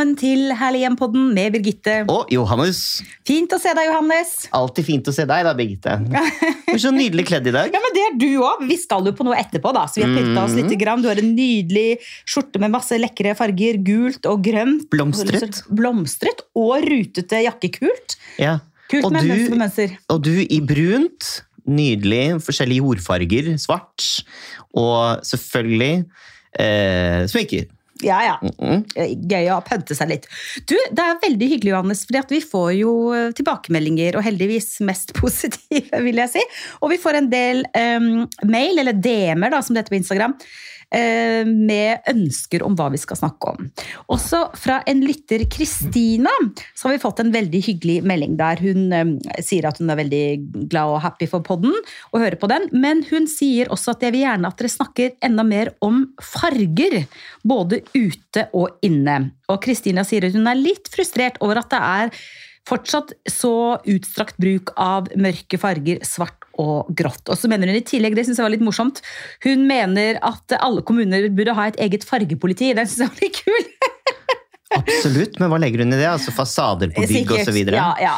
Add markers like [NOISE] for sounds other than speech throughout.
Velkommen til Herlig hjem-podden med Birgitte. Og Johannes. Fint å se deg, Johannes. Alltid fint å se deg, da, Birgitte. [LAUGHS] Du er så nydelig kledd i dag. Ja, men Det er du òg. Vi skal jo på noe etterpå, da, så vi har pynta oss litt. Grann. Du har en nydelig skjorte med masse lekre farger. Gult og grønt. Blomstret. Blomstret og rutete jakkekult. Ja. Kult Og med du- mønster på mønster. Og du i brunt. Nydelig. Forskjellige jordfarger. Svart. Og selvfølgelig eh, sminker. Ja, ja. Mm. Gøy å pønte seg litt. Du, Det er veldig hyggelig, Johannes, fordi vi får jo eh, tilbakemeldinger, og heldigvis mest [LAUGHS] positive, vil jeg si. Og vi får en del um, mail, eller DM-er, da, som det heter på Instagram, med ønsker om hva vi skal snakke om. Også fra en lytter, Kristina, så har vi fått en veldig hyggelig melding der. Hun sier at hun er veldig glad og happy for podden og hører på den, men hun sier også at jeg vil gjerne at dere snakker enda mer om farger, både ute og inne. Og Kristina sier at hun er litt frustrert over at det er fortsatt så utstrakt bruk av mørke farger, svart og grått. Og så mener hun i tillegg, det synes jeg var litt morsomt, hun mener at alle kommuner burde ha et eget fargepoliti. Den synes jeg var litt kul. [LAUGHS] Absolutt, men hva legger hun i det? Altså Fasader på bygg osv.? Ja, ja.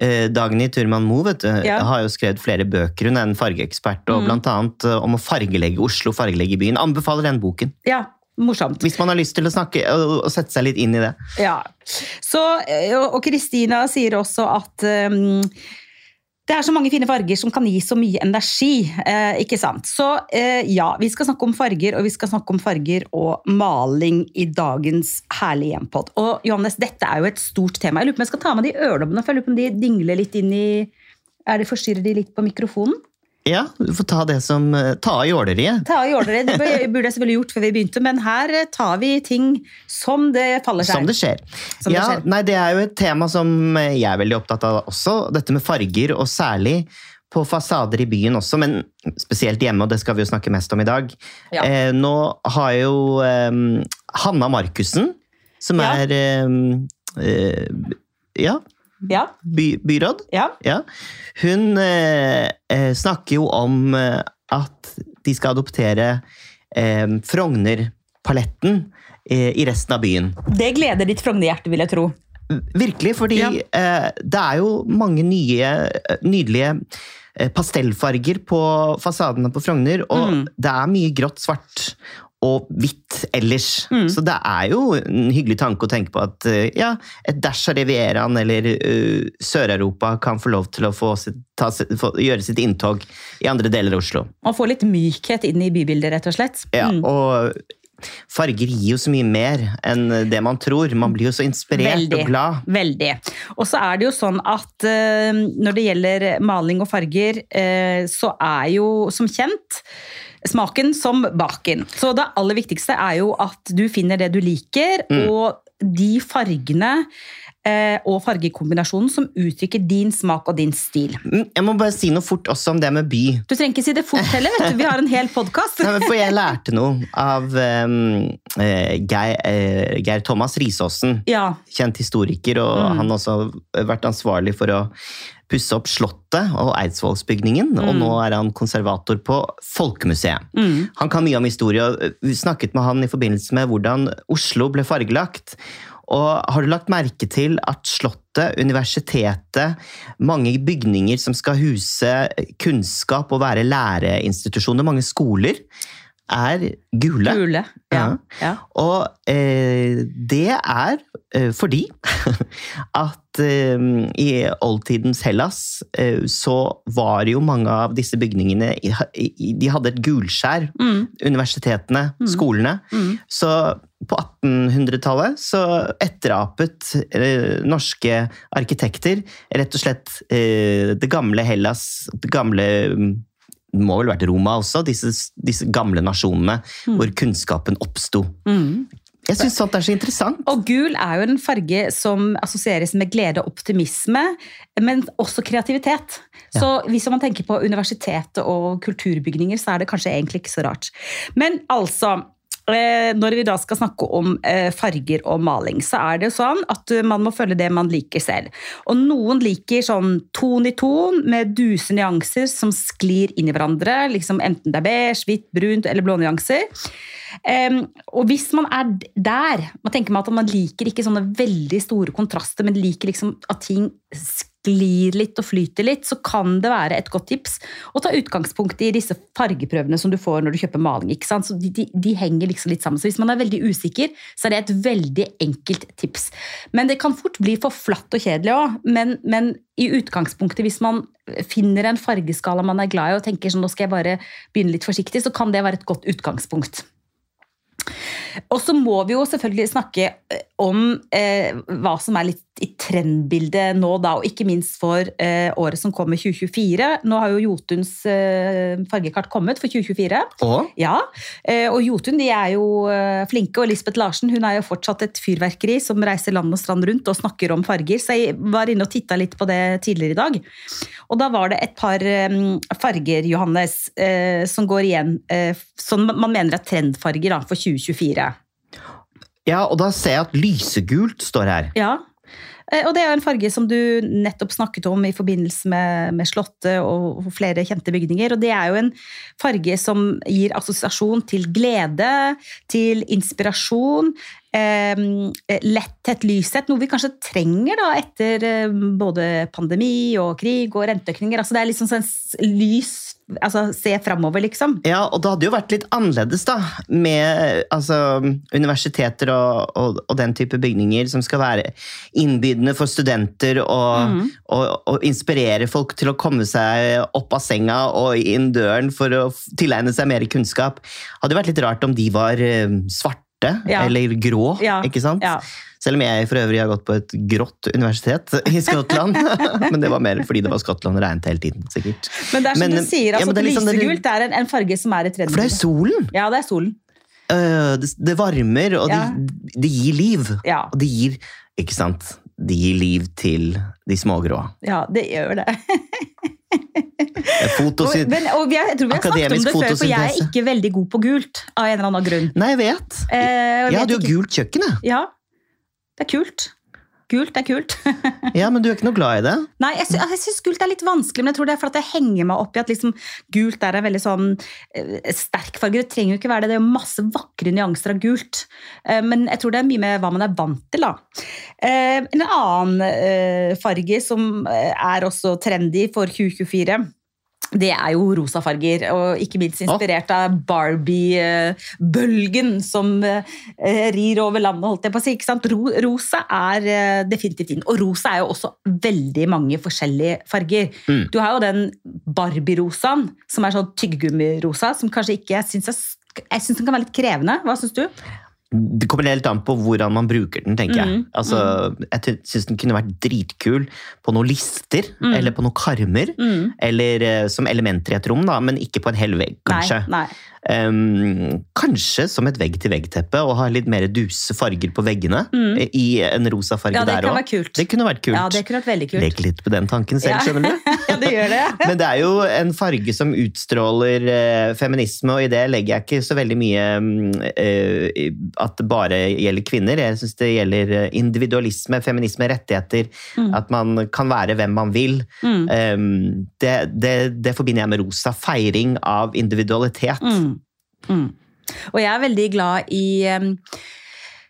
Eh, Dagny Turman Moe Ja. har jo skrevet flere bøker. Hun er en fargeekspert, Mm. og blant annet eh, om å fargelegge Oslo, fargelegge byen. Anbefaler den boken. ja, morsomt. Hvis man har lyst til å snakke og sette seg litt inn i det. Ja. Så, eh, og og Kristina sier også at um, det er så mange fine farger som kan gi så mye energi. Eh, ikke sant? Så eh, ja, vi skal snakke om farger, og vi skal snakke om farger og maling i dagens herlige hjem-pod. Og Johannes, dette er jo et stort tema. Jeg lurer på om jeg skal ta med de øredobbene, for jeg lurer på om de dingler litt inn i Er det Forstyrrer de litt på mikrofonen? Ja, du får ta det som eh, Ta av jåleriet. Ta av jåleriet. Det burde jeg selvfølgelig gjort før vi begynte, men her eh, tar vi ting som det faller seg. Som det skjer. Som det ja, skjer. Nei, det er jo et tema som jeg er veldig opptatt av også. Dette med farger, og særlig på fasader i byen også, men spesielt hjemme, og det skal vi jo snakke mest om i dag. Ja. Eh, nå har jo eh, Hanna Markussen, som Ja. er eh, eh, ja, Ja, by, byråd, ja. ja. hun eh, eh, snakker jo om eh, at de skal adoptere eh, Frogner-paletten eh, i resten av byen. Det gleder ditt Frogner-hjerte, vil jeg tro. Virkelig, fordi Ja. eh, det er jo mange nye, nydelige pastellfarger på fasadene på Frogner, og Mm. det er mye grått, svart og hvitt ellers. Mm. Så det er jo en hyggelig tanke å tenke på at eh, ja, et dash av Rivieraen eller uh, Sør-Europa kan få lov til å få ta, få, gjøre sitt inntog i andre deler av Oslo. Og få litt mykhet inn i bybildet, rett og slett. Ja, Mm. og farger gir jo så mye mer enn det man tror. Man blir jo så inspirert Veldig. og glad. Veldig. Og så er det jo sånn at uh, når det gjelder maling og farger, uh, så er jo som kjent smaken som baken. Så det aller viktigste er jo at du finner det du liker, Mm. og de fargene og fargekombinasjonen som uttrykker din smak og din stil. Mm, Jeg må bare si noe fort også om det med by. Du trenger ikke si det fort heller, vet du. Vi har en hel podkast. [LAUGHS] For jeg lærte noe av um, eh, Geir, uh, Geir Thomas Risaasen, Ja. kjent historiker, og Mm. han har også vært ansvarlig for å pusse opp Slottet og Eidsvollsbygningen, og Mm. nå er han konservator på Folkemuseet. Mm. Han kan mye om historie, og vi snakket med han i forbindelse med hvordan Oslo ble fargelagt. Og har du lagt merke til at Slottet, universitetet, mange bygninger som skal huse kunnskap og være læreinstitusjoner, mange skoler, er gule. Gule. Ja. ja. Og eh, det er eh, fordi [LAUGHS] at eh, i oldtidens Hellas eh, så var jo mange av disse bygningene De hadde et gulskjær, Mm. universitetene, skolene. Mm. Så på 1800-tallet så etterapet eh, norske arkitekter rett og slett eh, det gamle Hellas, det gamle mm, det må vel vært Roma også, disse, disse gamle nasjonene hvor kunnskapen oppsto. Mm. Jeg syns sånt er så interessant. Og gul er jo en farge som assosieres med glede og optimisme, men også kreativitet. Så hvis man tenker på universitetet og kulturbygninger, så er det kanskje egentlig ikke så rart. Men altså når vi da skal snakke om eh, farger og maling, så er det jo sånn at eh, man må følge det man liker selv. Og noen liker sånn ton i ton med duse nyanser som sklir inn i hverandre, liksom enten det er beige, hvitt, brunt eller blå nyanser. Og hvis man er der Man tenker meg at man liker ikke sånne veldig store kontraster, men liker liksom at ting sklir litt og flyter litt, så kan det være et godt tips å ta utgangspunkt i disse fargeprøvene som du får når du kjøper maling. ikke sant? Så de, de, de henger liksom litt sammen. Så hvis man er veldig usikker, så er det et veldig enkelt tips. Men det kan fort bli for flatt og kjedelig òg. Men, men i utgangspunktet, hvis man finner en fargeskala man er glad i og tenker sånn, nå skal jeg bare begynne litt forsiktig, så kan det være et godt utgangspunkt. Og så må vi jo selvfølgelig snakke om eh, hva som er litt i trendbildet nå, da, og ikke minst for eh, året som kommer, 2024. Nå har jo Jotuns eh, fargekart kommet for 2024. Og? Ja, eh, og Jotun de er jo eh, flinke, og Lisbeth Larsen hun er jo fortsatt et fyrverkeri som reiser land og strand rundt og snakker om farger. Så jeg var inne og titta litt på det tidligere i dag. Og da var det et par farger, Johannes, som går igjen, som man mener er trendfarger da, for 2024. Ja, og da ser jeg at lysegult står her. Ja, eh, og det er jo en farge som du nettopp snakket om i forbindelse med, med Slottet og flere kjente bygninger. Og det er jo en farge som gir assosiasjon til glede, til inspirasjon. Eh, letthet, lyshet, noe vi kanskje trenger da etter eh, både pandemi og krig og renteøkninger. Altså det er liksom sånn lys altså, se framover, liksom. Ja, og det hadde jo vært litt annerledes, da. Med altså, universiteter og, og, og, den type bygninger som skal være innbydende for studenter og, mm. og, inspirere folk til å komme seg opp av senga og inn døren for å tilegne seg mer kunnskap. Hadde jo vært litt rart om de var eh, svarte ja. eller grå, ja. ikke sant? Ja. Selv om jeg for øvrig har gått på et grått universitet i Skottland. [LAUGHS] men det var mer fordi det var Skottland og regnet hele tiden. sikkert. Men det er som men, du sier, altså, ja, liksom, lysegult er en, en, farge som er i tredje For det er solen! Ja, det er solen. Uh, det, det, varmer, og ja. det, det, gir liv. Ja. Og det gir Ikke sant? Det gir liv til de smågrå. Ja, det gjør det. Fotosyn... Og, men, og jeg, jeg tror vi har snakket om det før, for jeg er ikke veldig god på gult. av en eller annen grunn. Nei, jeg vet. Eh, jeg hadde jo gult kjøkken, jeg. Ja, det er kult. Gult er kult. [LAUGHS] ja, Men du er ikke noe glad i det? Nei, jeg, sy syns gult er litt vanskelig. Men jeg tror det er for at jeg henger meg opp i at liksom, gult er en veldig sånn eh, sterk farge. Det trenger jo ikke være det. Det er jo masse vakre nyanser av gult. Eh, men jeg tror det er mye med hva man er vant til. da. Eh, en annen farge som er også trendy for 2024 det er jo rosa farger, og ikke minst inspirert av Barbie-bølgen som eh, rir over landet, holdt jeg på å si. ikke sant? Rosa er eh, definitivt inn. Og rosa er jo også veldig mange forskjellige farger. Mm. Du har jo den Barbie-rosaen, som er sånn tyggegummirosa, som kanskje ikke jeg syns, jeg syns den kan være litt krevende. Hva syns du? Det kommer helt an på hvordan man bruker den, tenker jeg. Mm, altså, mm. Jeg syns den kunne vært dritkul på noen lister, mm. eller på noen karmer. Mm. Eller uh, som elementer i et rom, da, men ikke på en hel vegg, kanskje. Nei, nei. Um, kanskje som et vegg-til-vegg-teppe og ha litt mer duse farger på veggene. Mm. I en rosa farge ja, det der òg. Det kunne vært kult. Ja, det kunne vært veldig kult. Lek litt på den tanken selv, ja. skjønner du. [LAUGHS] ja, det gjør det. [LAUGHS] Men det er jo en farge som utstråler uh, feminisme, og i det legger jeg ikke så veldig mye uh, at det bare gjelder kvinner. Jeg syns det gjelder eh, individualisme, feminisme, rettigheter. Mm. At man kan være hvem man vil. Mm. Um, det, det, det, forbinder jeg med rosa. Feiring av individualitet. Mm. Mm. Og jeg er veldig glad i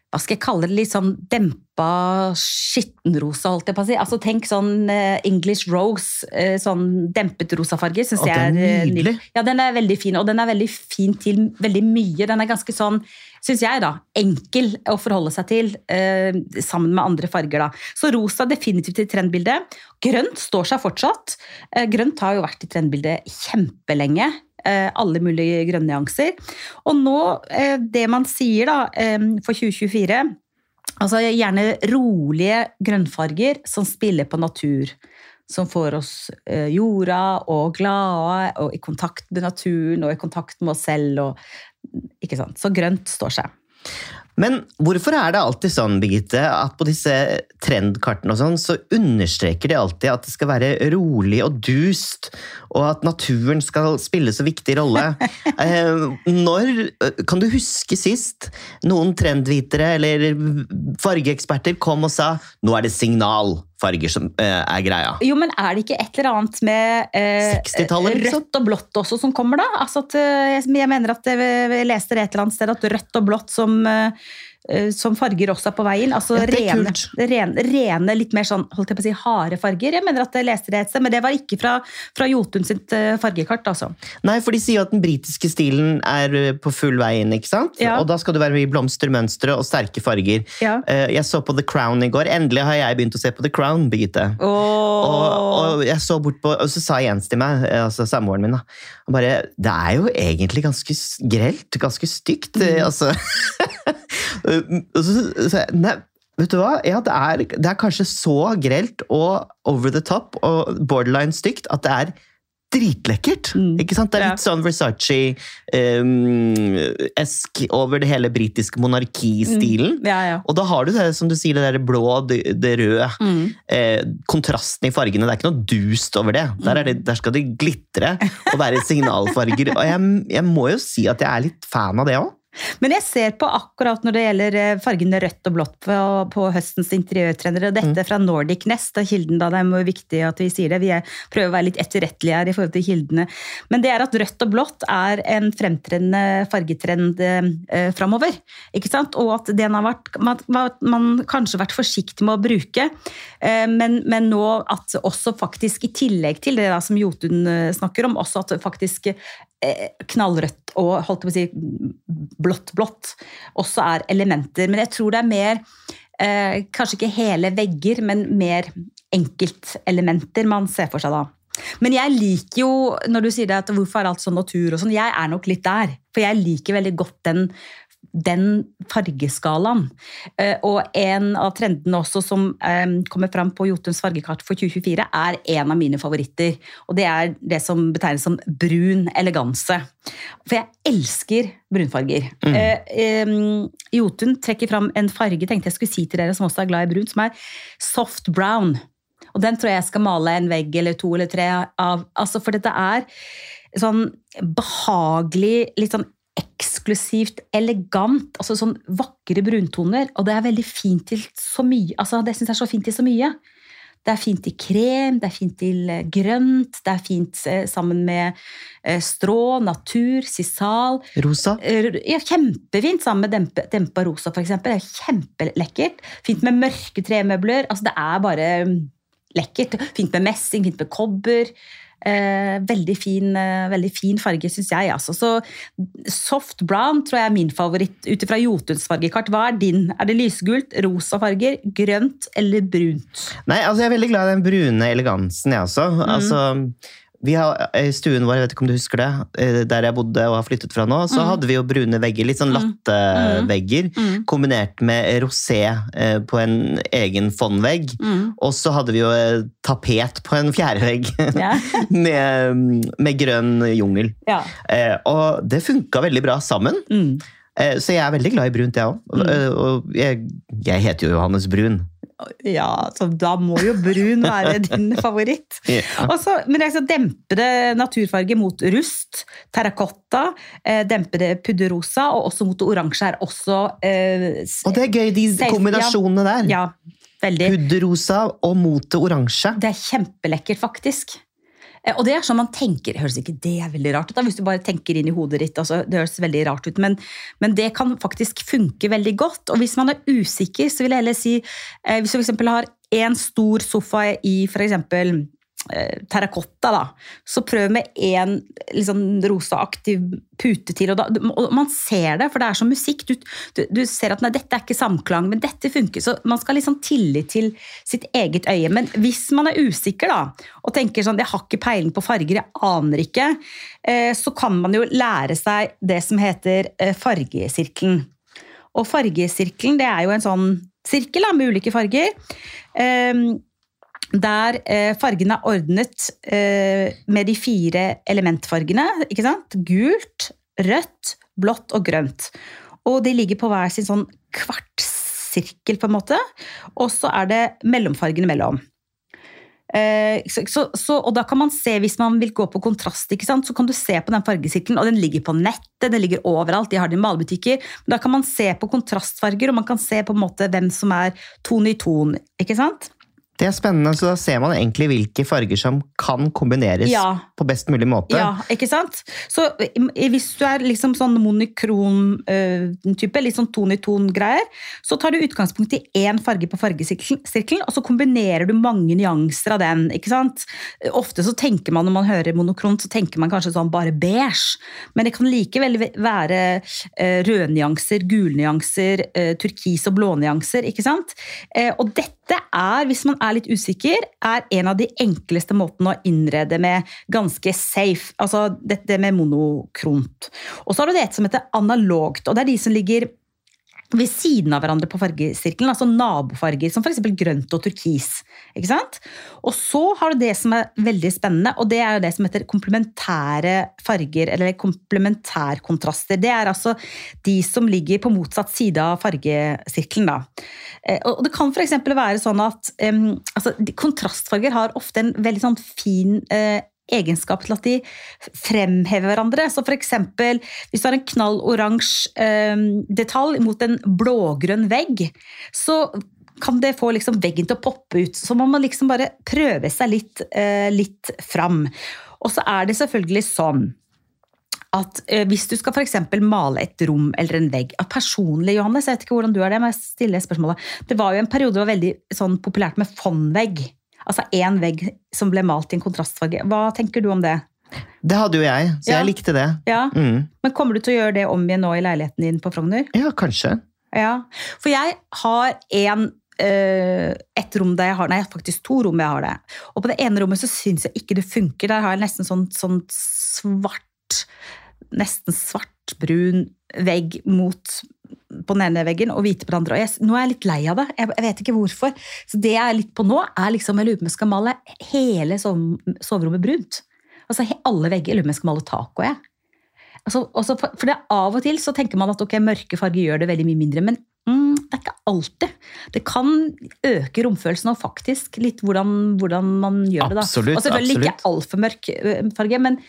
hva skal jeg kalle det, litt sånn dempa skittenrosa, holdt jeg på å si. Altså Tenk sånn uh, English rose, uh, sånn dempet rosafarge. Syns jeg er uh, nydelig. Ja, den er veldig fin, og den er veldig fin til veldig mye. Den er ganske sånn, syns jeg, da, enkel å forholde seg til, sammen med andre farger, da. Så rosa definitivt i trendbildet. Grønt står seg fortsatt. grønt har jo vært i trendbildet kjempelenge. Eh, alle mulige grønne nyanser. Og nå, eh, det man sier da, eh, for 2024 Altså gjerne rolige grønnfarger som spiller på natur. Som får oss jorda og glade og i kontakt med naturen og i kontakt med oss selv. Og, ikke sant? Så grønt står seg. Men hvorfor er det alltid sånn, Birgitte, at på disse trendkartene og sånn, så understreker de alltid at det skal være rolig og dust, og at naturen skal spille så viktig rolle? [LAUGHS] Eh, når Kan du huske sist noen trendvitere eller fargeeksperter kom og sa 'nå er det signalfarger som eh, er greia'? Jo, men er det ikke et eller annet med eh, 60-tallet, liksom? rødt og blått også som kommer, da? Altså at, eh, jeg mener at jeg leste det et eller annet sted at rødt og blått som eh, eh, som farger også er på veien. Altså Ja, rene, rene, rene, litt mer sånn, holdt jeg på å si, harde farger. Jeg mener at jeg leste det et sted, men det var ikke fra, fra Jotun sitt eh, fargekart, altså. Nei, for de sier jo at den britiske stilen er eh, på full vei inn, ikke sant? Ja. Og da skal det være mye blomster, mønstre og sterke farger. Ja. Eh, Jeg så på The Crown i går. Endelig har jeg begynt å se på The Crown, Birgitte. Og, og jeg så bort på, og så sa Jens til meg, eh, altså samboeren min, da, bare, det er jo egentlig ganske grelt, ganske stygt, Mm. altså. [LAUGHS] nei, vet du hva? Ja, det er, det er kanskje så grelt og over the top og borderline stygt at det er dritlekkert. Mm. Ikke sant? Det er litt sånn Versace-esk over det hele britiske monarkistilen. Ja, ja. Og da har du det, som du sier, det der blå, det, det røde. Mm. Eh, kontrasten i fargene. Det er ikke noe dust over det. Der, er det, der skal det glitre og være signalfarger. Og jeg, jeg må jo si at jeg er litt fan av det òg. Men jeg ser på akkurat når det gjelder eh, fargene rødt og blått på, på høstens interiørtrendere, og Mm. dette fra Nordic Nest, og kilden da, det er viktig at vi sier det, vi er, prøver å være litt etterrettelige her i forhold til kildene, men det er at rødt og blått er en fremtredende fargetrend eh, framover, ikke sant? Og at den har vært, man, man kanskje vært forsiktig med å bruke, eh, men, men nå at også faktisk i tillegg til det da, som Jotun eh, snakker om, også at faktisk eh, knallrødt og holdt på å si blått-blått også er elementer. Men jeg tror det er mer eh, Kanskje ikke hele vegger, men mer enkeltelementer man ser for seg da. Men jeg liker jo, når du sier det at hvorfor er alt sånn natur og sånn, jeg er nok litt der. For jeg liker veldig godt den, den fargeskalaen. Eh, og en av trendene også som eh, kommer fram på Jotuns fargekart for 2024, er en av mine favoritter. Og det er det som betegnes som brun eleganse. For jeg elsker brunfarger. Eh, eh, Jotun trekker fram en farge tenkte jeg skulle si til dere som også er glad i brun, som er soft brown. Og den tror jeg jeg skal male en vegg eller to eller tre av. Altså, for dette er sånn behagelig, litt sånn eksklusivt, elegant, altså sånn vakre bruntoner. Og det er veldig fint til så mye. Altså, det syns jeg er så fint til så mye. Det er fint til krem, det er fint til eh, grønt, det er fint eh, sammen med eh, strå, natur, sisal. Rosa. Ja, kjempefint sammen med dempe, dempa rosa, er kjempelekkert. Fint med mørke tremøbler. Altså, det er bare mm, lekkert. Fint med messing, fint med kobber. Eh, veldig, fin, eh, veldig fin farge, syns jeg. Altså. Så soft brown tror jeg er min favoritt ut ifra Jotuns fargekart. Hva er din? Er det lysgult, rosa farger, grønt eller brunt? Nei, altså jeg er veldig glad i den brune elegansen, jeg også. Altså, vi har, I stuen vår, jeg vet ikke om du husker det, eh, der jeg bodde og har flyttet fra nå, så hadde vi jo brune vegger, litt sånn lattevegger, kombinert med rosé eh, på en egen fondvegg. Og så hadde vi jo eh, tapet på en fjerde vegg Ja. [LAUGHS] med, med grønn jungel. ja. Eh, og det funka veldig bra sammen. Mm. Eh, så jeg er veldig glad i brunt, jeg òg. Og jeg, jeg heter jo Johannes Brun. Ja, så da må jo brun være [LAUGHS] din favoritt. Ja. Også, men jeg skal dempe det naturfarge mot rust, terrakotta, eh, dempe det pudderrosa, og også mot oransje er også eh, Og det er gøy, de Safe, kombinasjonene der. Ja, veldig. Pudderrosa og mot det oransje. Det er kjempelekkert, faktisk. Eh, Og det er sånn man tenker, høres ikke det er veldig rart ut da, hvis du bare tenker inn i hodet ditt, altså, det høres veldig rart ut, men, men det kan faktisk funke veldig godt, og hvis man er usikker, så vil jeg heller si, eh, hvis du eksempel har en stor sofa i for eksempel terrakotta da, så prøv med en liksom, rosaaktiv pute til, og, da, og man ser det, for det er som musikk, du, du, du ser at nei, dette er ikke samklang, men dette funker, så man skal liksom tillit til sitt eget øye, men hvis man er usikker da, og tenker sånn, jeg har ikke peiling på farger, jeg aner ikke, eh, så kan man jo lære seg det som heter eh, fargesirkelen. Og fargesirkelen, det er jo en sånn sirkel da, med ulike farger, eh, der eh, fargene er ordnet eh, med de fire elementfargene, ikke sant? Gult, rødt, blått og grønt. Og de ligger på hver sin sånn kvartsirkel, på en måte. Og så er det mellomfargene mellom. Eh, så, så, så, og da kan man se, Hvis man vil gå på kontrast, så kan du se på den fargesirkelen. og Den ligger på nettet, den ligger overalt. De har det i malebutikker. Da kan man se på kontrastfarger, og man kan se på en måte hvem som er ton i ton. ikke sant? Det er spennende, så da ser man egentlig hvilke farger som kan kombineres ja. på best mulig måte. Ja, ikke sant? Så hvis du er liksom sånn monokrom-type, uh, litt sånn ton i ton-greier, så tar du utgangspunkt i én farge på fargesirkelen, og så kombinerer du mange nyanser av den. ikke sant? Ofte så tenker man når man hører monokron, så tenker man kanskje sånn bare beige, men det kan likevel være røde rødnyanser, gulnyanser, nyanser, turkis og blånyanser, ikke sant? Og dette er, hvis man er litt usikker, er en av de enkleste måtene å innrede med ganske safe. Altså dette med monokront. Og så har du det et som heter analogt, og det er de som ligger ved siden av hverandre på fargesirkelen, altså nabofarger, som f.eks. grønt og turkis. Ikke sant? Og så har du det som er veldig spennende, og det er jo det som heter komplementære farger, eller komplementærkontraster. Det er altså de som ligger på motsatt side av fargesirkelen. Da. Eh, og det kan f.eks. være sånn at um, altså, kontrastfarger har ofte en veldig sånn fin uh, egenskap til at de fremhever hverandre. Så f.eks. hvis du har en knall oransje eh, detalj mot en blågrønn vegg, så kan det få liksom veggen til å poppe ut. Så må man liksom bare prøve seg litt, eh, litt fram. Og så er det selvfølgelig sånn at eh, hvis du skal f.eks. male et rom eller en vegg at Personlig, Johannes, jeg vet ikke hvordan du er det, men jeg stiller spørsmålet. Det var jo en periode det var veldig sånn populært med fondvegg. Altså én vegg som ble malt i en kontrastfarge. Hva tenker du om det? Det hadde jo jeg, så ja. jeg likte det. Ja. Mm. Men kommer du til å gjøre det om igjen nå i leiligheten din på Frogner? Ja, kanskje. Ja, For jeg har en uh, et rom der jeg har Nei, faktisk to rom jeg har det. Og på det ene rommet så syns jeg ikke det funker. Der har jeg nesten sånn, sånn svart Nesten svartbrun vegg mot på den ene veggen og hvite på den andre. Og jeg, nå er jeg litt lei av det. Jeg, jeg, vet ikke hvorfor. Så det jeg er litt på nå, er liksom jeg lurer på om jeg skal male hele soverommet brunt. Altså alle vegger. Jeg lurer på om jeg skal male taket òg, jeg. Altså, også for, det av og til så tenker man at ok, mørke farger gjør det veldig mye mindre, men mm, det er ikke alltid. Det kan øke romfølelsen og faktisk litt hvordan, hvordan man gjør det. da. Og selvfølgelig ikke altfor mørk farge, men,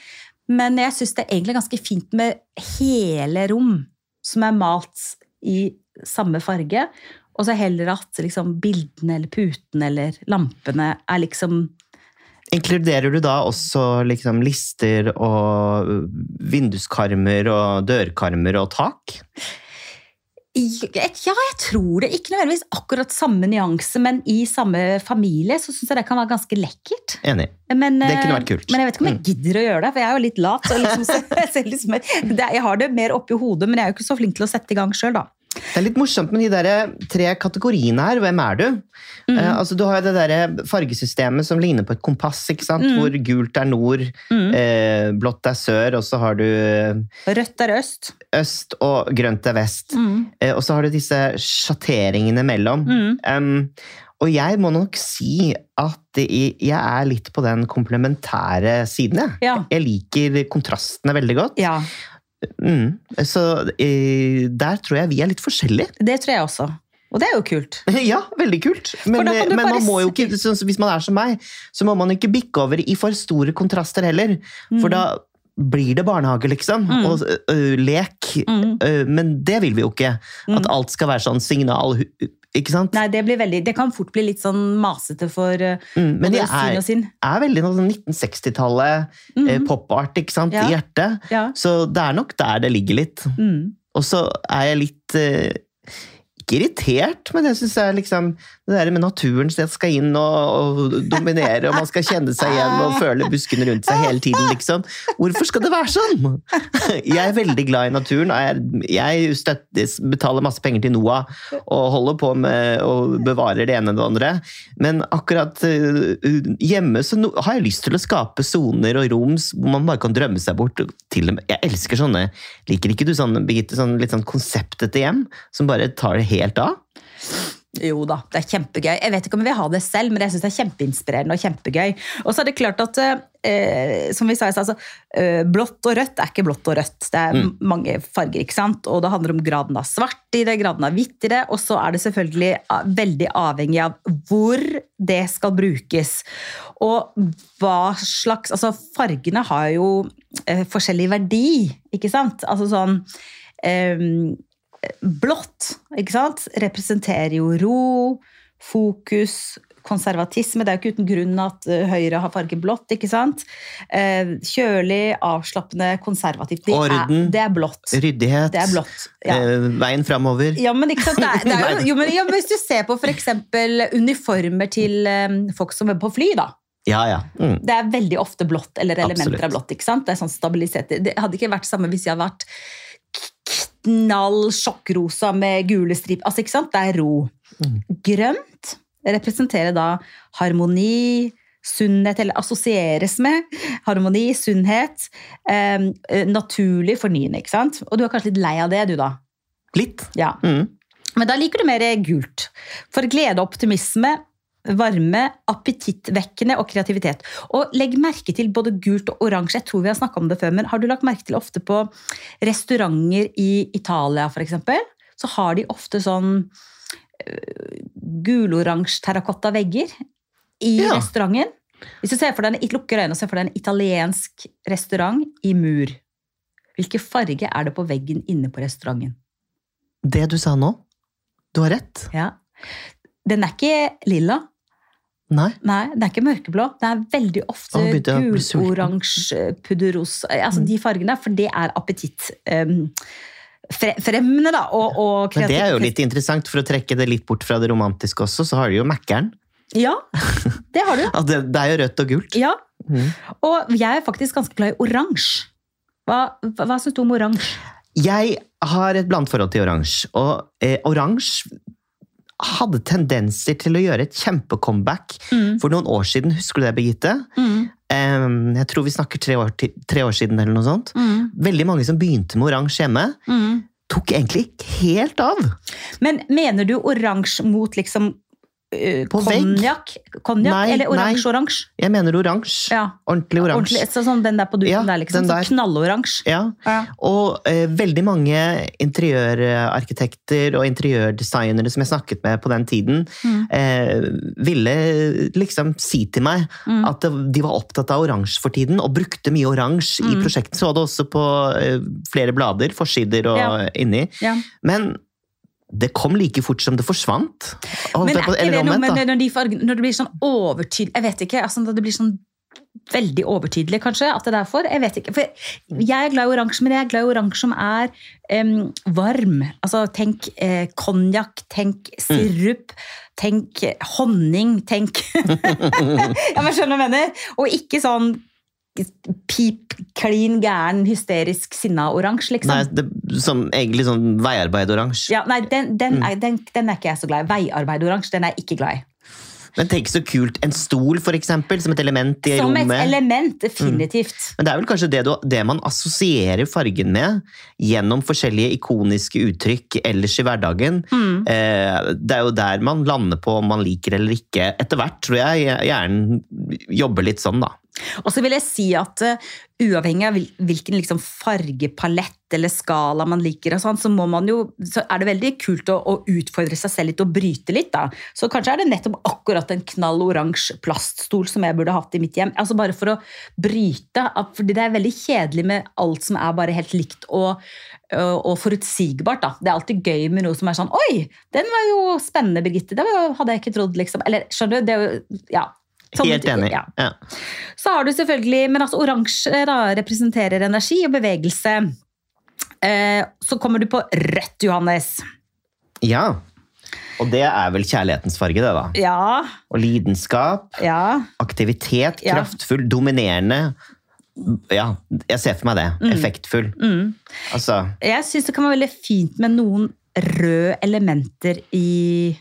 men jeg syns det er egentlig ganske fint med hele rom som er malt i samme farge. Og så heller at liksom, bildene eller putene eller lampene er liksom Inkluderer du da også liksom, lister og vinduskarmer og dørkarmer og tak? Ja, jeg tror det. Ikke nødvendigvis akkurat samme nyanse, men i samme familie så syns jeg det kan være ganske lekkert. Enig. Men, det kunne vært kult. Men jeg vet ikke om jeg mm. gidder å gjøre det, for jeg er jo litt lat. Liksom, [LAUGHS] liksom, jeg har det mer oppi hodet, men jeg er jo ikke så flink til å sette i gang sjøl, da. Det er litt morsomt med de der tre kategoriene her. Hvem er du? Mm. Eh, altså, du har det der fargesystemet som ligner på et kompass? Mm. hvor gult er nord, mm. eh, blått er sør, og så har du Rødt er øst. Øst, og grønt er vest. Eh, og så har du disse sjatteringene mellom. Um, og jeg må nok si at jeg er litt på den komplementære siden. Jeg, ja. jeg liker kontrastene veldig godt. Ja. Mm. Så der tror jeg vi er litt forskjellige. Det tror jeg også. Og det er jo kult. [LAUGHS] Ja, veldig kult. Men, men man må jo ikke, hvis man er som meg, så må man ikke bikke over i for store kontraster heller. For mm. da blir det barnehage, liksom. Mm. Og ø, lek. Mm. Men det vil vi jo ikke. At mm. alt skal være sånn signal ikke sant? Nei, det, veldig, det, kan fort bli litt sånn masete for mm, Men det er, er veldig noe sånn 1960-tallet, mm. eh, pop-art, ikke sant, ja. i hjertet. Ja. Så det er nok der det ligger litt. Mm. Og så er jeg litt eh, ikke irritert, men jeg syns liksom, det der med naturen skal inn og, og, dominere, og man skal kjenne seg igjen og føle buskene rundt seg hele tiden, liksom. Hvorfor skal det være sånn? Jeg er veldig glad i naturen, og jeg, støtter, betaler masse penger til NOAH og holder på med å bevare det ene og det andre, men akkurat uh, hjemme så har jeg lyst til å skape soner og rom hvor man bare kan drømme seg bort. Jeg elsker sånne Liker ikke du sånn, Birgitte, sånn, litt sånn konseptete hjem som bare tar det helt av? Jo da, det er kjempegøy. Jeg vet ikke om jeg vil ha det selv, men jeg syns det er kjempeinspirerende og kjempegøy. Og så er det klart at eh, som vi sa, altså, eh, blått og rødt er ikke blått og rødt. Det er Mm. mange farger, ikke sant? og det handler om graden av svart i det, graden av hvitt i det, og så er det selvfølgelig ah, veldig avhengig av hvor det skal brukes. Og hva slags Altså, fargene har jo eh, forskjellig verdi, ikke sant? Altså sånn eh, Blått, ikke sant, representerer jo ro, fokus, konservatisme. Det er jo ikke uten grunn at eh, Høyre har farge blått, ikke sant? Eh, Kjølig, avslappende, konservativt. Det er, det er blått. Ryddighet. Det er blått. Ja. eh, veien framover. Ja, men ikke sant? Det er, det er jo, [LAUGHS] jo, men, ja, Hvis du ser på f.eks. uniformer til folk som er på fly, da. Ja, ja. Mm. Det er veldig ofte blått, eller elementer Absolutt. av blått. ikke sant? Det er sånn stabilitet. Det hadde ikke vært samme hvis jeg hadde vært knall sjokkrosa med gule striper. Altså, ikke sant? Det er ro. Mm. Grønt representerer da harmoni, sunnhet, eller assosieres med harmoni, sunnhet. Eh, naturlig fornyende, ikke sant? Og du er kanskje litt lei av det, du, da? Litt. Ja. Mm. Men da liker du mer gult. For glede og optimisme, varme, appetittvekkende og kreativitet. Og legg merke til både gult og oransje. Jeg tror vi har snakket om det før, men har du lagt merke til ofte på restauranter i Italia f.eks., så har de ofte sånn øh, guloransje terrakotta vegger i Ja. restauranten. Hvis du ser for deg lukker øynene og ser for deg en italiensk restaurant i mur. Hvilken farge er det på veggen inne på restauranten? Det du sa nå, du har rett. Ja. Den er ikke lilla. Nei. Nei, den er ikke mørkeblå. Den er veldig ofte guloransje, pudderrosa Altså Mm. de fargene, for det er appetitt. Um, fremmende, da. Og, og Men det er jo litt interessant, for å trekke det litt bort fra det romantiske også, så har du jo Mækkern. Ja, det har du. [LAUGHS] Det, det er jo rødt og gult. Ja. Mm. Og jeg er faktisk ganske glad i oransje. Hva, hva syns du om oransje? Jeg har et blandet forhold til oransje, og eh, oransje hadde tendenser til å gjøre et kjempecomeback Mm. for noen år siden. Husker du det, Birgitte? Mm. Um, jeg tror vi snakker tre år, tre år siden eller noe sånt. Mm. Veldig mange som begynte med oransje hjemme, Mm. tok egentlig helt av. Men mener du oransje mot liksom? Konjakk? Konjakk eller oransje-oransje? Jeg mener oransje. Ja. Ordentlig oransje. Sånn den der på duken Ja, der, liksom. der. Så knalloransje. Ja. Ja. Og eh, veldig mange interiørarkitekter og interiørdesignere som jeg snakket med på den tiden, Mm. eh, ville liksom si til meg Mm. at de var opptatt av oransje for tiden, og brukte mye oransje i Mm. prosjektet. Så det også på eh, flere blader, forsider og inni. Ja. Men det kom like fort som det forsvant. Men er ikke det noe med når, de når det blir sånn overtydelig Jeg vet ikke. Altså, når det blir sånn veldig overtydelig, kanskje? At det er derfor? Jeg vet ikke. For jeg er glad i oransje, men jeg er glad i oransje som er um, varm. Altså, tenk eh, konjakk, tenk sirup, tenk eh, honning, tenk [LAUGHS] Ja, men skjønner du hva jeg mener? Og ikke sånn pip, klin, gæren, hysterisk sinna oransje, liksom. Nei, det, som egentlig sånn veiarbeid-oransje. Ja, nei, den, den, Mm. er, den, den er ikke jeg så glad i. Veiarbeid-oransje, den er jeg ikke glad i. Men tenk så kult. En stol, for eksempel, som et element i Som et element, definitivt. Men det er vel kanskje det, du, det man assosierer fargen med gjennom forskjellige ikoniske uttrykk ellers i hverdagen. Mm. Eh, det er jo der man lander på om man liker eller ikke. Etter hvert tror jeg hjernen jobber litt sånn, da. Og så vil jeg si at uh, uavhengig av hvilken liksom, fargepalett eller skala man liker, og sånn, så, man jo, så er det veldig kult å, å utfordre seg selv litt og bryte litt. Da. Så kanskje er det nettopp akkurat en knall oransje plaststol som jeg burde hatt i mitt hjem. Altså Bare for å bryte. Fordi det er veldig kjedelig med alt som er bare helt likt og, og, og forutsigbart. Da. Det er alltid gøy med noe som er sånn Oi, den var jo spennende, Birgitte. Det hadde jeg ikke trodd, liksom. Eller skjønner du? Det er jo, ja. Sånne Helt enig. Ja. Ja. Så har du selvfølgelig, men altså oransje da, representerer energi og bevegelse. Eh, så kommer du på rødt, Johannes. ja. Og det er vel kjærlighetens farge, det, da. Ja, Og lidenskap, ja. aktivitet, Ja. kraftfull, dominerende. Ja, jeg ser for meg det. Effektfull. Mm. Altså Jeg syns det kan være veldig fint med noen røde elementer i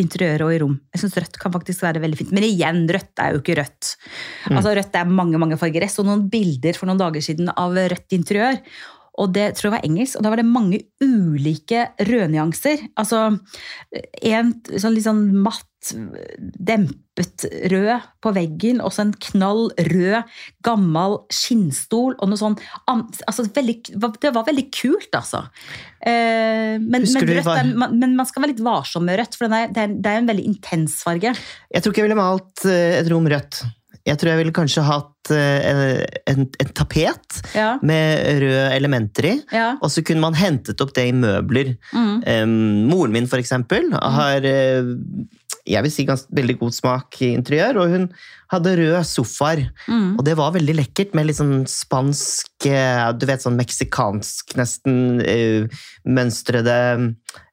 interiøret og i rom. Jeg synes Rødt kan faktisk være veldig fint. Men igjen, rødt er jo ikke rødt. Altså Rødt er mange mange farger. Jeg så noen bilder for noen dager siden av rødt interiør. Og det tror jeg var engelsk, og da var det mange ulike rødnyanser. Altså en sånn litt sånn matt, dempet rød på veggen, og så en knall rød, gammel skinnstol og noe sånn altså, veldig, Det var veldig kult, altså. Eh, men, men, rødt, er, men, man skal være litt varsom med rødt, for det, er, det er en veldig intens farge. Jeg tror ikke jeg ville malt eh, et rom rødt. Jeg tror jeg ville kanskje hatt uh, en, en, tapet ja. med røde elementer i. Ja. Og så kunne man hentet opp det i møbler. Mm. Um, moren min, for eksempel, har uh, jeg vil si ganske, veldig god smak i interiør, og hun hadde røde sofaer. Mm. Og det var veldig lekkert, med litt sånn spansk eh, Du vet, sånn meksikansk, nesten uh, mønstrede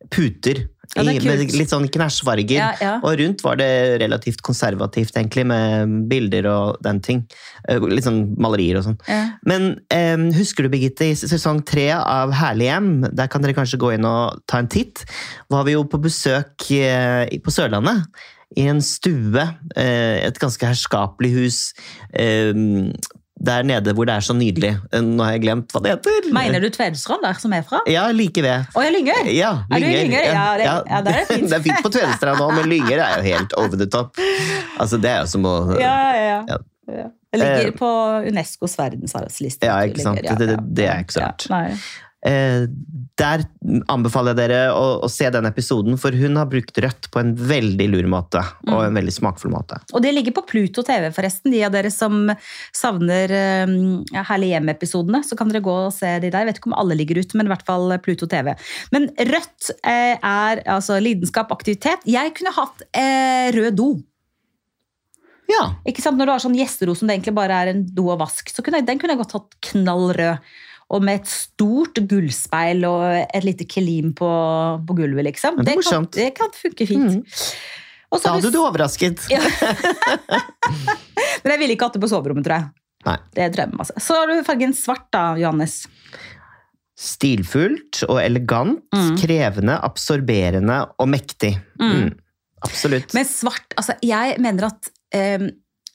puter. Ja, I, med litt sånn knæsjfarger. Ja, ja. Og rundt var det relativt konservativt, egentlig, med bilder og den ting. Eh, litt sånn malerier og sånn. Men eh, husker du, Birgitte, i sesong tre av Herlig hjem, der kan dere kanskje gå inn og ta en titt, var vi jo på besøk eh, på Sørlandet. I en stue, eh, et ganske herskapelig hus der nede hvor det er så nydelig. Nå har jeg glemt hva det heter. Mener du Tvedestrand, der som er fra? Ja, like ved. Å, ja, Lyngør? Ja, Er du i Lyngør? Ja, det, ja. ja, er fint. [LAUGHS] det er fint på Tvedestrand nå, men Lyngør er jo helt over the top. Altså, det er jo som å Ja, ja, ja. ja. Det ligger på Unescos verdensarvsliste. Ja, ikke sant. Det, det, det, er ikke så rart. Eh, der anbefaler jeg dere å, å, se den episoden, for hun har brukt rødt på en veldig lur måte. Og mm. en veldig smakfull måte. Og det ligger på Pluto TV, forresten. De av dere som savner ja, Herlig hjem-episodene, så kan dere gå og se de der. Jeg vet ikke om alle ligger ute, men i hvert fall Pluto TV. Men rødt eh, er altså lidenskap, aktivitet. Jeg kunne hatt eh, rød do. Ja. Ikke sant? Når du har sånn gjestero som det egentlig bare er en do og vask, så kunne jeg, den kunne jeg godt hatt knall rød og med et stort gullspeil og et lite kelim på, på gulvet, liksom. Det, kan, det, kan, funke fint. Mm. da hadde du overrasket. [LAUGHS] Ja. Men jeg ville ikke hatt det på soverommet, tror jeg. Nei. Det drømmer jeg masse. Så har du fargen svart, da, Johannes. Stilfullt og elegant, mm. krevende, absorberende og mektig. Mm. mm. Absolutt. Men svart Altså, jeg mener at eh,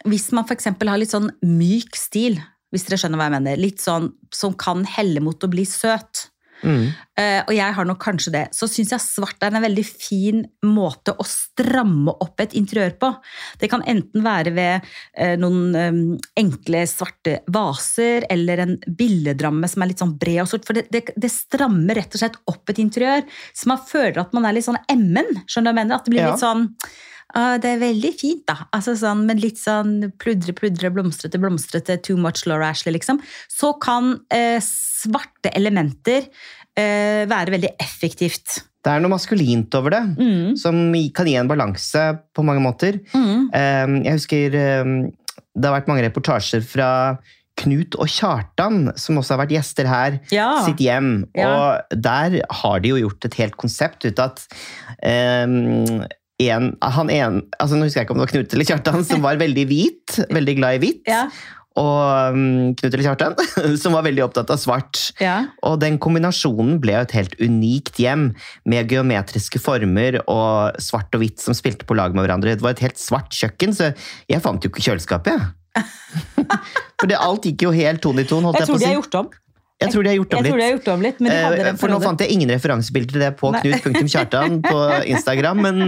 hvis man f.eks. har litt sånn myk stil, hvis dere skjønner hva jeg mener. Litt sånn som kan helle mot å bli søt. Mm. Uh, og jeg har nok kanskje det. Så syns jeg svart er en veldig fin måte å stramme opp et interiør på. Det kan enten være ved uh, noen um, enkle svarte vaser eller en billedramme som er litt sånn bred og sort. For det, det, det, strammer rett og slett opp et interiør. Så man føler at man er litt sånn emmen. Skjønner du hva jeg mener? At det blir ja. litt sånn det er veldig fint, da. Altså sånn, men litt sånn pludre, pludre, blomstrete, blomstrete, too much Laura Ashley, liksom. Så kan eh, svarte elementer eh, være veldig effektivt. Det er noe maskulint over det, mm. som kan gi en balanse på mange måter. Mm. Um, jeg husker um, det har vært mange reportasjer fra Knut og Kjartan, som også har vært gjester her, ja. sitt hjem. Ja. Og der har de jo gjort et helt konsept ut av at um, en, han en, altså Nå husker jeg ikke om det var Knut eller Kjartan, som var veldig hvit. veldig glad i hvitt. Ja. Og um, Knut eller Kjartan, [LAUGHS] som var veldig opptatt av svart. Ja. Og den kombinasjonen ble jo et helt unikt hjem, med geometriske former og svart og hvitt som spilte på lag med hverandre. Det var et helt svart kjøkken, så jeg fant jo ikke kjøleskapet, jeg. [LAUGHS] For det, alt gikk jo helt ton i ton. holdt jeg, jeg tror de har gjort om. Jeg tror de har gjort om litt. Gjort om litt eh, for nå fant jeg ingen referansebilder til det på knut.kjartan [LAUGHS] på Instagram, men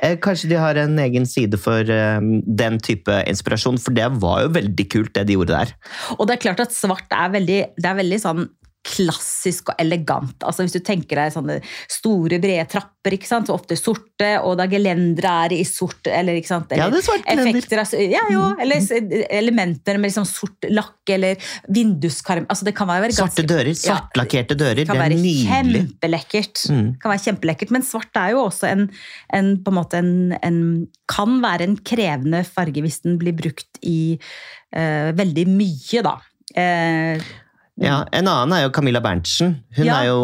eh, kanskje de har en egen side for eh, den type inspirasjon, for det var jo veldig kult det de gjorde der. Og det er klart at svart er veldig, det er veldig sånn klassisk og elegant. Altså Hvis du tenker deg sånne store, brede trapper, ikke sant? så ofte sorte, og da gelendere er i sort eller, ikke sant? eller ja, det er svart effekter, ja, jo, eller elementer med liksom sort lakk eller vinduskarm altså det kan være ganske, Svarte dører, svartlakkerte dører. Det kan være nydelig. kjempelekkert. Mm. kan være kjempelekkert. Men svart er jo også en, en på en måte en, en, Kan være en krevende farge hvis den blir brukt i uh, veldig mye, da. Uh, ja, En annen er jo Camilla Berntsen. Hun ja. er jo,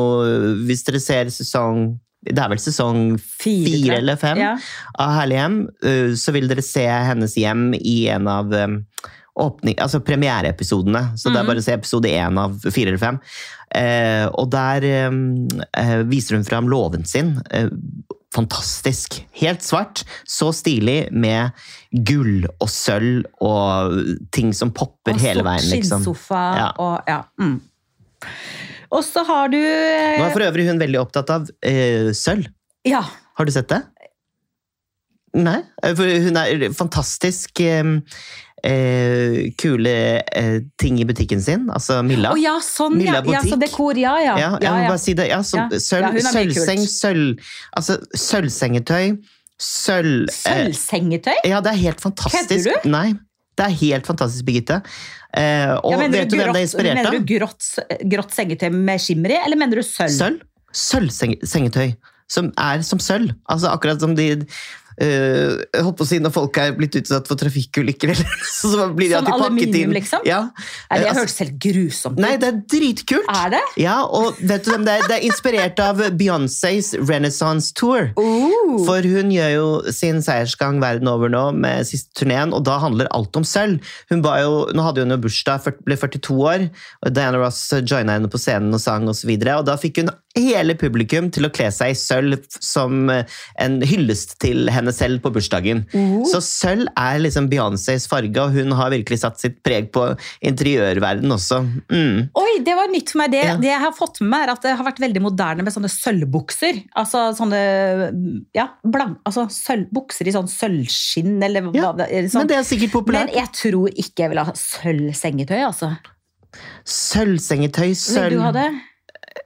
hvis dere ser sesong det er vel sesong fire, fire eller fem ja. av Herlig hjem. Så vil dere se hennes hjem i en av åpning, altså premiereepisodene. Så mm. det er mhm. bare å se episode én av fire eller fem. Eh, og der um, uh, viser hun fram låven sin fantastisk. Helt svart, så stilig, med gull og sølv og ting som popper og hele veien. Liksom. Skinnsofa ja. og ja. Mm. Og så har du eh, Nå er for øvrig hun veldig opptatt av eh, sølv. Ja. Har du sett det? Nei, eh, for hun er fantastisk eh, kule eh, ting i butikken sin. Altså Milla. Å ja, sånn, Milla ja. ja. Så dekor, ja, ja. Ja, jeg må bare si det. Ja, så. Sølv, sølvseng, sølv Altså sølvsengetøy, sølv eh, Sølvsengetøy? Ja, det er helt fantastisk. Kødder Nei, det er helt fantastisk, Birgitte. Eh, og Ja, vet du hvem det er inspirert mener du grått, grått sengetøy med skimmer i, eller mener du sølv? Sølv. Sølvsengetøy. Som er som sølv. Altså akkurat som de eh, jeg håper å si Når folk er blitt utsatt for trafikkulykker, eller [LAUGHS] så blir de alltid pakket inn. liksom? Ja. Nei, det Eh, altså- hørtes helt grusomt ut. Nei, det er dritkult! Er det? Ja, og vet du hvem det er? Det er inspirert av Beyoncés Renaissance Tour. Oh. For hun gjør jo sin seiersgang verden over nå med siste turneen, og da handler alt om sølv. Hun ba jo, nå hadde hun jo bursdag, ble 42 år, og Diana Ross joina henne på scenen og sang osv. Og, så og da fikk hun hele publikum til å kle seg i sølv som eh, en hyllest til henne selv på bursdagen. Oh. Så sølv er liksom Beyoncés farge, og hun har virkelig satt sitt preg på interiørverden også. Mm. Oi, det var nytt for meg. Det, Ja. det jeg har fått med meg, er at det har vært veldig moderne med sånne sølvbukser. Altså sånne ja, blank, altså sølv, bukser i sånn sølvskinn, eller hva Ja, det er. Sånn. Men det er sikkert populært. Men jeg tror ikke jeg vil ha sølvsengetøy, altså. Sølvsengetøy, Vil du ha det?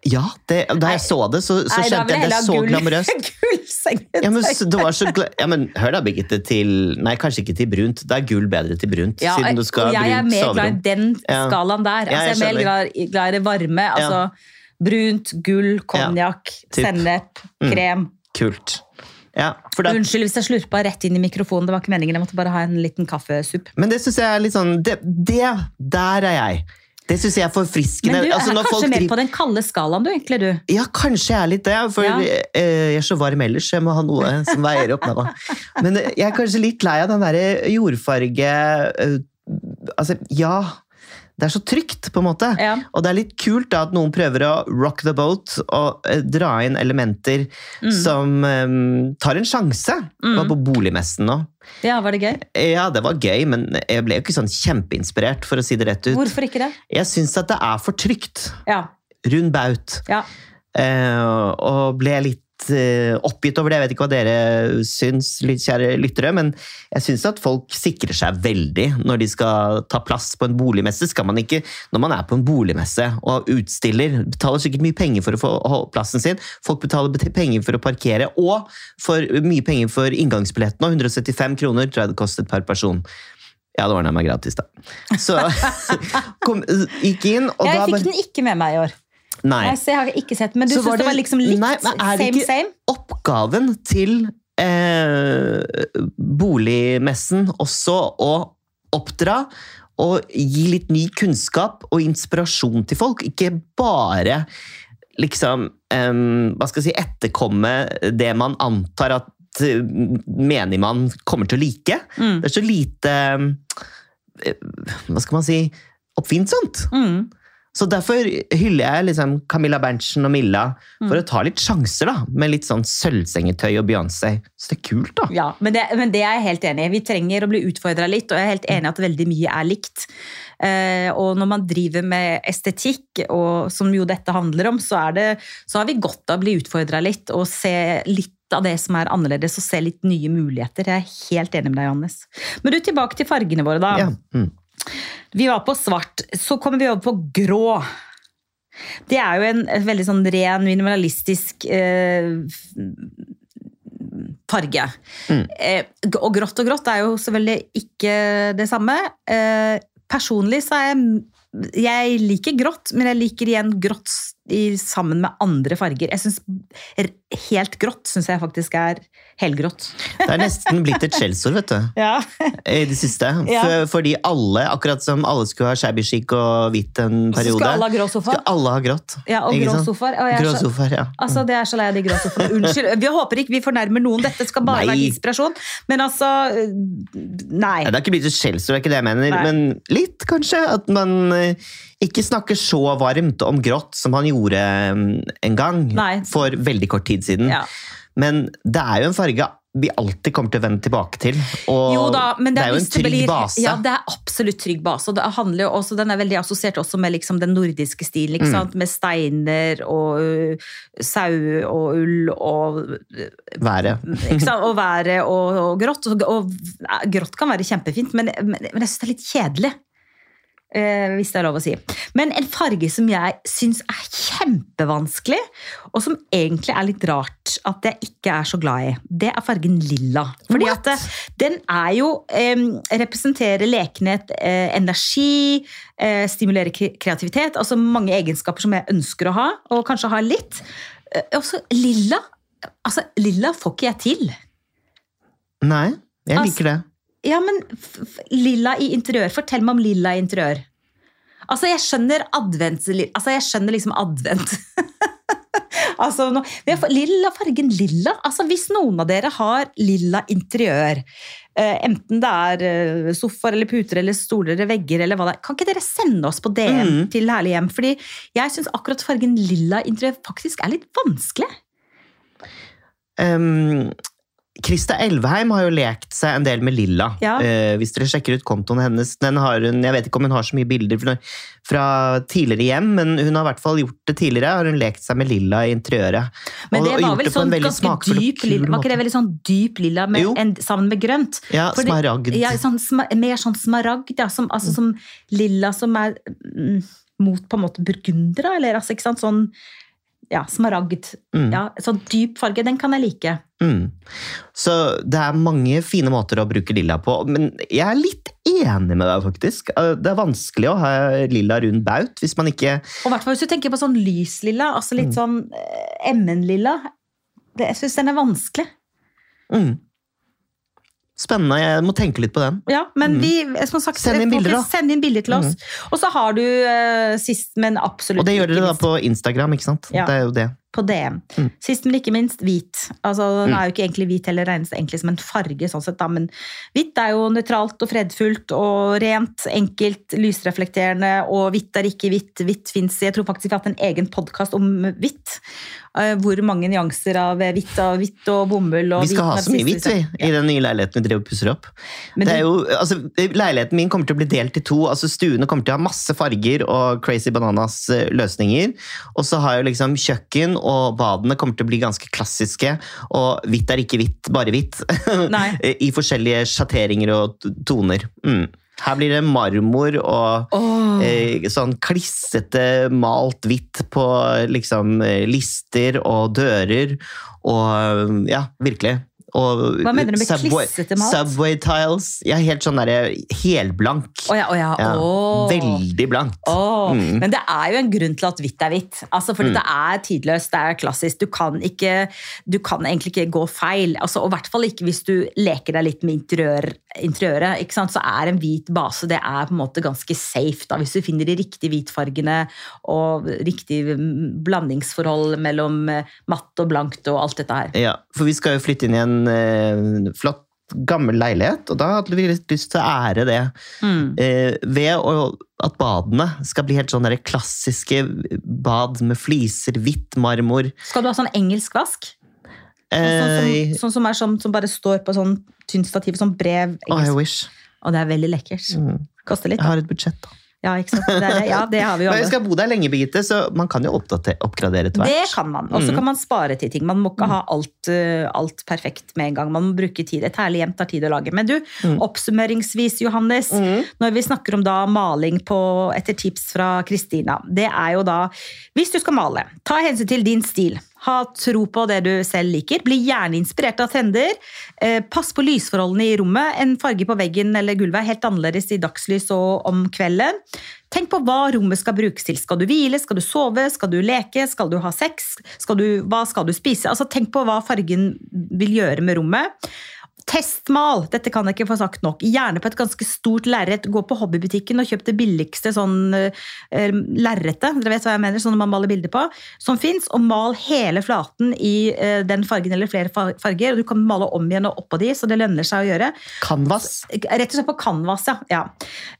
Ja, det, da jeg så det, så, så Nei, skjønte jeg det så gull- glamorøst. [LAUGHS] Gullsengetøy. Ja, men, det var så gla ja, men hør da, Birgitte, til Nei, kanskje ikke til brunt. Da er gull bedre til brunt, Ja, siden du skal ha brunt soverom. jeg er mer glad i den skalaen der. Altså, jeg jeg er mer glad, i- glad i det varme. Altså, brunt, gull, konjakk, sennep, Mm. krem. Kult. Ja, da, Unnskyld hvis jeg slurpa rett inn i mikrofonen. Det var ikke meningen. Jeg måtte bare ha en liten kaffesupp. men det syns jeg er litt sånn Det, det der er jeg. Det syns jeg er forfriskende. Men du er Altså, kanskje mer på den kalde skalaen, du, egentlig, du. Ja, kanskje jeg er litt det, for Ja. eh, jeg er så varm ellers. Jeg må ha noe som veier opp. Nå. Men jeg er kanskje litt lei av den derre jordfarge eh, Altså, ja. Det er så trygt, på en måte. Ja. Og det er litt kult da, at noen prøver å rock the boat og eh, dra inn elementer som eh, tar en sjanse. Mm. var på boligmessen nå. ja, var det gøy? Ja, det var gøy, men jeg ble jo ikke sånn kjempeinspirert, for å si det rett ut. Hvorfor ikke det? Jeg syns at det er for trygt. Ja. Rund baut. ja. Eh, og ble litt eh, oppgitt over det. Jeg vet ikke hva dere syns, kjære lyttere, men jeg syns at folk sikrer seg veldig når de skal ta plass på en boligmesse. Skal man ikke, når man er på en boligmesse og utstiller, betaler sikkert mye penger for å få plassen sin. Folk betaler penger for å parkere, og for mye penger for inngangsbilletten. Og 175 kroner tror jeg det kostet per person. Ja, det ordna meg gratis, da. Så [LAUGHS] kom, gikk inn, og Jeg da fikk den ikke med meg i år. Nei. Nei, så jeg har ikke sett Men du syns det var liksom likt? Nei, men er det same, ikke- same? oppgaven til eh, boligmessen også å oppdra og gi litt ny kunnskap og inspirasjon til folk. Ikke bare liksom eh, Hva skal jeg si Etterkomme det man antar at eh, menigmann kommer til å like. Mm. Det er så lite eh, Hva skal man si Oppfinnsomt. Mm. Så derfor hyller jeg liksom Camilla Berntsen og Milla for å ta litt sjanser da, med litt sånn sølvsengetøy og Beyoncé. Så det er kult, da. Ja, men det, men det er jeg helt enig i. Vi trenger å bli utfordra litt, og jeg er helt enig i at veldig mye er likt. Eh, og når man driver med estetikk, og som jo dette handler om, så, det, så har vi godt av å bli utfordra litt og se litt av det som er annerledes, og se litt nye muligheter. Jeg er helt enig med deg, Johannes. Men du, tilbake til fargene våre, da. Ja. Mm. Vi var på svart, så kommer vi over på grå. Det er jo en veldig sånn ren, minimalistisk eh, farge. Mm. Eh, og grått og grått er jo selvfølgelig ikke det samme. Eh, personlig så er jeg Jeg liker grått, men jeg liker igjen grått i, sammen med andre farger. Jeg synes, Helt grått syns jeg faktisk er helgrått. Det er nesten blitt et skjellsord, vet du, [LAUGHS] Ja. i det siste. Ja. For, fordi alle, akkurat som alle skulle ha shabby chic og hvitt en periode, skal alle ha grå sofa. skal alle ha grått. Ja, og grå sofaer. Er Grå sofaer, ja. Altså, Det er så lei av de grå sofaene. Unnskyld. Vi håper ikke vi fornærmer noen. Dette skal bare Nei. være inspirasjon. Men altså Nei. Ja, det har ikke blitt et skjellsord, det er ikke det jeg mener. Nei. Men litt, kanskje. At man eh, ikke snakker så varmt om grått som han gjorde mm, en gang. Nei. For veldig kort tid siden. Ja. Men det er jo en farge vi alltid kommer til å vende tilbake til. Og Jo da, men det, det er jo en trygg blir- base. Ja, det er absolutt trygg base. Og også, den er veldig assosiert også med liksom den nordiske stilen. ikke Mm. Med steiner og uh, sau og ull og ø, Været. Og været og, og grått. Og, og grått kan være kjempefint, men, men, men jeg syns det er litt kjedelig. Eh, hvis det er lov å si. Men en farge som jeg syns er kjempevanskelig, og som egentlig er litt rart at jeg ikke er så glad i, det er fargen lilla. Fordi What? at eh, den er jo eh, Representerer lekenhet, eh, energi, eh, stimulerer kreativitet. Altså mange egenskaper som jeg ønsker å ha, og kanskje har litt. Eh, også lilla. Altså, lilla får ikke jeg til. Nei, jeg Altså- liker det. Ja, men lilla i interiør. Fortell meg om lilla i interiør. Altså, jeg skjønner advent... Altså, jeg skjønner liksom advent. [LAUGHS] altså, får- lilla, fargen lilla. Altså, hvis noen av dere har lilla interiør, eh, enten det er eh, sofaer eller puter eller stoler eller vegger eller hva det er, kan ikke dere sende oss på DM Mm. til Herlig hjem? Fordi jeg syns akkurat fargen lilla interiør faktisk er litt vanskelig. Um, Krista Elveheim har jo lekt seg en del med Lilla. Ja. Eh, hvis dere sjekker ut kontoen hennes. Den har hun, jeg vet ikke om hun har så mye bilder fra, tidligere hjem, men hun har i hvert fall gjort det tidligere. har hun lekt seg med Lilla i interiøret. Men det og var vel sånn ganske smakfull dyp lilla, var ikke det veldig sånn dyp lilla med, en, sammen med grønt? Ja, Fordi- smaragd. Ja, sånn, mer sånn smaragd, ja, som, altså, som lilla som er mm, mot på en måte burgunder, eller altså, ikke sant, sånn ja, smaragd. Mm. Ja, sånn dyp farge, den kan jeg like. Mm. Så det er mange fine måter å bruke lilla på, men jeg er litt enig med deg, faktisk. Eh, Det er vanskelig å ha lilla rund baut hvis man ikke Og hvert fall hvis du tenker på sånn lyslilla, altså litt Mm. sånn eh, MN-lilla. Jeg syns den er vanskelig. mm. Spennende, jeg må tenke litt på den. Ja, men Mm. vi, som sagt, Send inn bilder, da. Mm. Send inn bilder til oss. Og så har du uh, sist, men absolutt Og det gjør dere da på Instagram, ikke sant? Ja. Det er jo det. På DM. Mm. Sist, men ikke minst, hvit. Altså, Den Mm. er jo ikke egentlig hvit heller, regnes det egentlig som en farge, sånn sett, da, men hvitt er jo nøytralt og fredfullt og rent, enkelt, lysreflekterende, og hvitt er ikke hvitt. Hvitt fins Jeg tror faktisk vi har hatt en egen podkast om hvitt. eh, Hvor mange nyanser av hvitt og hvitt og bomull og Vi skal ha så mye hvitt, vi, i den nye leiligheten vi driver og pusser opp. Men det er jo, altså, leiligheten min kommer til å bli delt i to. altså Stuene kommer til å ha masse farger og crazy bananas eh, løsninger. Og så har jo liksom kjøkken og badene kommer til å bli ganske klassiske. Og hvitt er ikke hvitt, bare hvitt. [LAUGHS] Nei. I forskjellige sjatteringer og toner. Mm. Her blir det marmor og oh. eh, sånn klissete malt hvitt på liksom eh, lister og dører. Og ja, virkelig. Og Hva mener du med Subway- klissete mat? Subway tiles. Jeg er helt sånn derre helblank. Oh ja, oh ja. Ja, oh. Veldig blankt. Åh, Mm. Men det er jo en grunn til at hvitt er hvitt. Altså, fordi Mm. det er tidløst, det er klassisk. Du kan, ikke, du kan egentlig ikke gå feil. Altså, og i hvert fall ikke hvis du leker deg litt med interiør, interiøret. Så er en hvit base det er på en måte ganske safe. Da, hvis du finner de riktige hvitfargene og riktig mm, blandingsforhold mellom eh, matt og blankt og alt dette her. Ja, for vi skal jo flytte inn i en eh, flott, gammel leilighet, og da hadde vi litt lyst til å ære det. Mm. Eh, ved å, at badene skal bli helt sånn der klassiske bad med fliser, hvitt marmor. Skal du ha sånn engelsk vask? Sånn Eh, som, sånn som er sånn som bare står på sånn tynt stativ, sånn brev. oh, I wish. Og det er veldig lekkert. Mm. Koster litt. Jeg har et budsjett, da. Ja, ikke sant? Det det. Ja, det har vi jo alle. Men vi skal bo der lenge, Birgitte, så man kan jo oppgradere etter hvert. Det kan man. Og så Mm. kan man spare til ting. Man må ikke ha alt, uh, alt perfekt med en gang. Man må bruke tid. Et herlig hjem tar tid å lage. Men du, Mm. oppsummeringsvis, Johannes. Mm. Når vi snakker om da maling på, etter tips fra Kristina, det er jo da Hvis du skal male, ta hensyn til din stil. Ha tro på det du selv liker. Bli gjerne inspirert av trender. Eh, pass på lysforholdene i rommet. En farge på veggen eller gulvet er helt annerledes i dagslys og om kvelden. Tenk på hva rommet skal brukes til. Skal du hvile, skal du sove, skal du leke, skal du ha sex? Skal du, hva skal du spise? Altså, tenk på hva fargen vil gjøre med rommet. Testmal! Dette kan jeg ikke få sagt nok. Gjerne på et ganske stort lerret. Gå på hobbybutikken og kjøp det billigste sånn uh, lerretet, dere vet hva jeg mener, sånn man maler bilder på, som fins, og mal hele flaten i uh, den fargen eller flere farger. og Du kan male om igjen og oppå de, så det lønner seg å gjøre. Canvas? Rett og slett på canvas, ja. ja.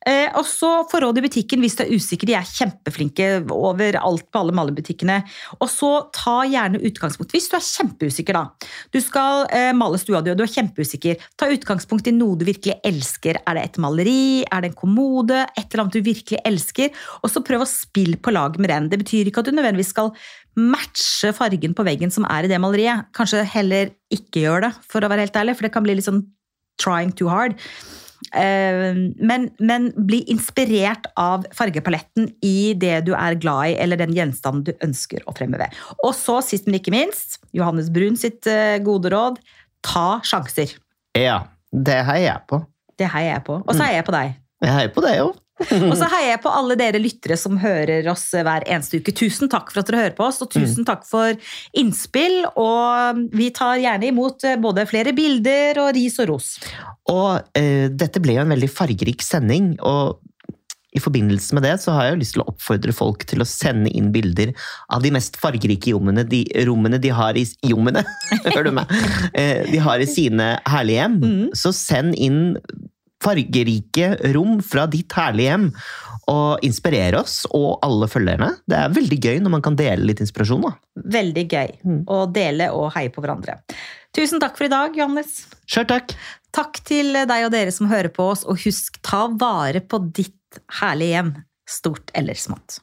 Uh, og så få råd i butikken hvis du er usikker. De er kjempeflinke overalt på alle malebutikkene. Og så ta gjerne utgangspunkt. Hvis du er kjempeusikker, da. Du skal male stua di, og du er kjempeusikker usikker. Ta utgangspunkt i noe du virkelig elsker. Er det et maleri? Er det en kommode? Et eller annet du virkelig elsker? Og så prøv å spille på lag med den. Det betyr ikke at du nødvendigvis skal matche fargen på veggen som er i det maleriet. Kanskje heller ikke gjør det, for å være helt ærlig, for det kan bli litt sånn trying too hard. Eh, men, men, bli inspirert av fargepaletten i det du er glad i, eller den gjenstanden du ønsker å fremheve. Og så, sist, men ikke minst, Johannes Brun sitt eh, gode råd ta sjanser. Ja, det heier jeg på. Det heier jeg på. Og så heier jeg på deg. Jeg heier på deg òg. [LAUGHS] og så heier jeg på alle dere lyttere som hører oss hver eneste uke. Tusen takk for at dere hører på oss, og tusen mm. takk for innspill. Og vi tar gjerne imot eh, både flere bilder og ris og ros. Og uh, dette ble jo en veldig fargerik sending. og i forbindelse med det så har jeg lyst til å oppfordre folk til å sende inn bilder av de mest fargerike jommene de, rommene de har i Jommene! [LAUGHS] Hører du meg? Eh, de har i sine herlige hjem. Mm. Så send inn fargerike rom fra ditt herlige hjem. Og inspirere oss og alle følgerne. Det er veldig gøy når man kan dele litt inspirasjon. da. Veldig gøy mm. å dele og heie på hverandre. Tusen takk for i dag, Johannes. Sjøl takk. Takk til deg og dere som hører på oss, og husk, ta vare på ditt herlige hjem, stort eller smått.